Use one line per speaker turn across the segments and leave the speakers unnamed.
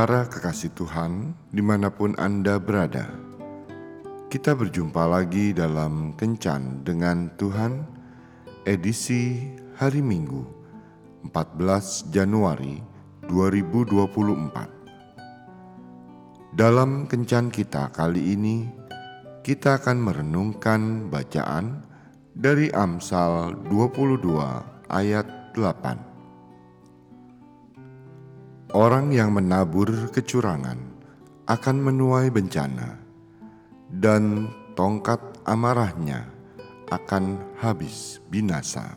Para kekasih Tuhan, di mana pun Anda berada, kita berjumpa lagi dalam Kencan dengan Tuhan, edisi hari Minggu, 14 Januari 2024. Dalam Kencan kita kali ini, kita akan merenungkan bacaan dari Amsal 22 ayat 8. Orang yang menabur kecurangan akan menuai bencana, dan tongkat amarahnya akan habis binasa.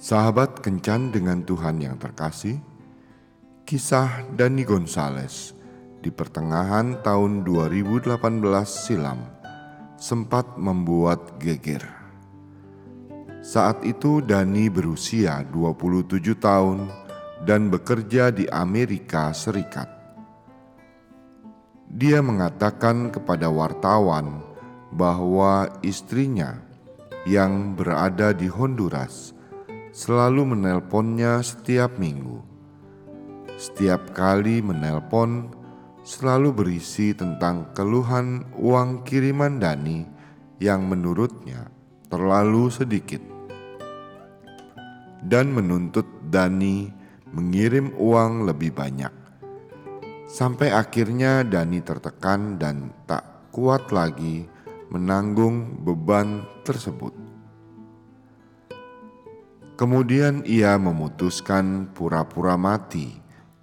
Sahabat kencan dengan Tuhan yang terkasih, kisah Dani Gonzales di pertengahan tahun 2018 silam sempat membuat geger. Saat itu Dani berusia 27 tahun dan bekerja di Amerika Serikat. Dia mengatakan kepada wartawan bahwa istrinya yang berada di Honduras selalu menelponnya setiap minggu. Setiap kali menelpon, selalu berisi tentang keluhan uang kiriman Dani yang menurutnya terlalu sedikit, dan menuntut Dani mengirim uang lebih banyak. Sampai akhirnya Dani tertekan dan tak kuat lagi menanggung beban tersebut. Kemudian ia memutuskan pura-pura mati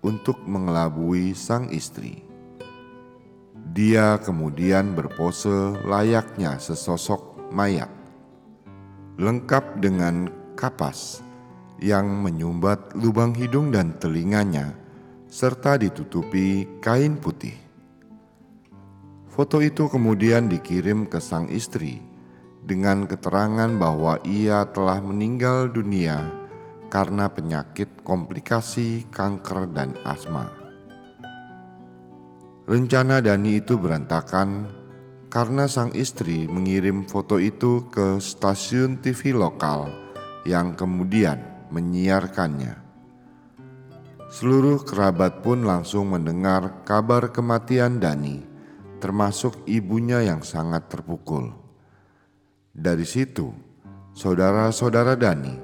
untuk mengelabui sang istri. Dia kemudian berpose layaknya sesosok mayat, lengkap dengan kapas yang menyumbat lubang hidung dan telinganya, serta ditutupi kain putih. Foto itu kemudian dikirim ke sang istri dengan keterangan bahwa ia telah meninggal dunia karena penyakit komplikasi kanker dan asma. Rencana Dani itu berantakan karena sang istri mengirim foto itu ke stasiun TV lokal yang kemudian menyiarkannya. Seluruh kerabat pun langsung mendengar kabar kematian Dani, termasuk ibunya yang sangat terpukul. Dari situ, saudara-saudara Dani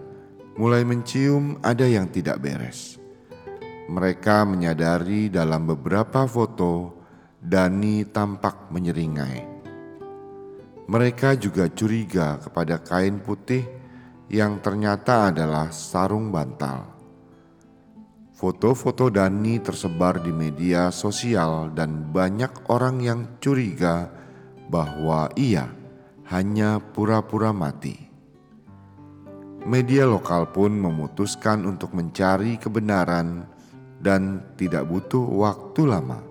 mulai mencium ada yang tidak beres. Mereka menyadari dalam beberapa foto Dani tampak menyeringai. Mereka juga curiga kepada kain putih yang ternyata adalah sarung bantal. Foto-foto Dani tersebar di media sosial dan banyak orang yang curiga bahwa ia hanya pura-pura mati. Media lokal pun memutuskan untuk mencari kebenaran dan tidak butuh waktu lama.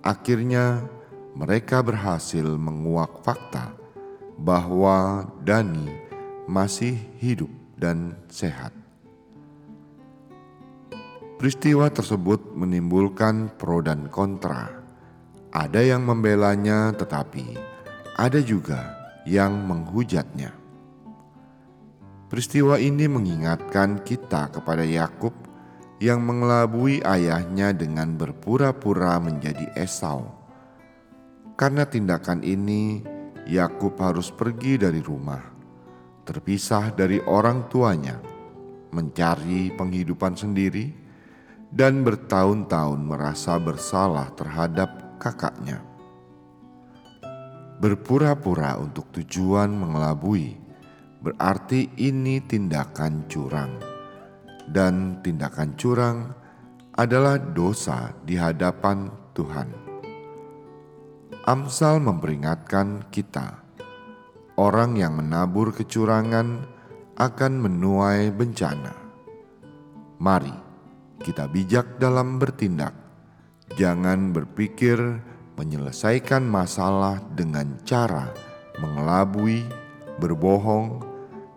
Akhirnya mereka berhasil menguak fakta bahwa Dani masih hidup dan sehat. Peristiwa tersebut menimbulkan pro dan kontra. Ada yang membelanya, tetapi ada juga yang menghujatnya. Peristiwa ini mengingatkan kita kepada Yakub yang mengelabui ayahnya dengan berpura-pura menjadi Esau. Karena tindakan ini, Yakub harus pergi dari rumah terpisah dari orang tuanya, mencari penghidupan sendiri, dan bertahun-tahun merasa bersalah terhadap kakaknya. Berpura-pura untuk tujuan mengelabui berarti ini tindakan curang, dan tindakan curang adalah dosa di hadapan Tuhan. Amsal memperingatkan kita orang yang menabur kecurangan akan menuai bencana. Mari kita bijak dalam bertindak, jangan berpikir menyelesaikan masalah dengan cara mengelabui, berbohong,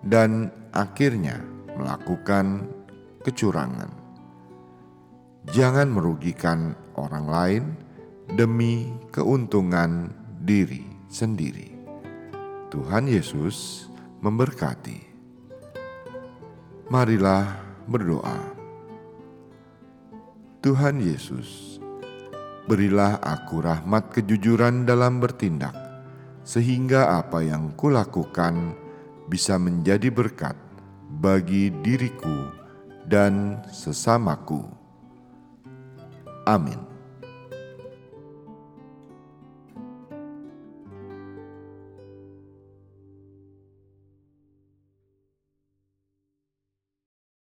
dan akhirnya melakukan kecurangan. Jangan merugikan orang lain demi keuntungan diri sendiri. Tuhan Yesus memberkati. Marilah berdoa. Tuhan Yesus, berilah aku rahmat kejujuran dalam bertindak, sehingga apa yang kulakukan bisa menjadi berkat bagi diriku dan sesamaku. Amin.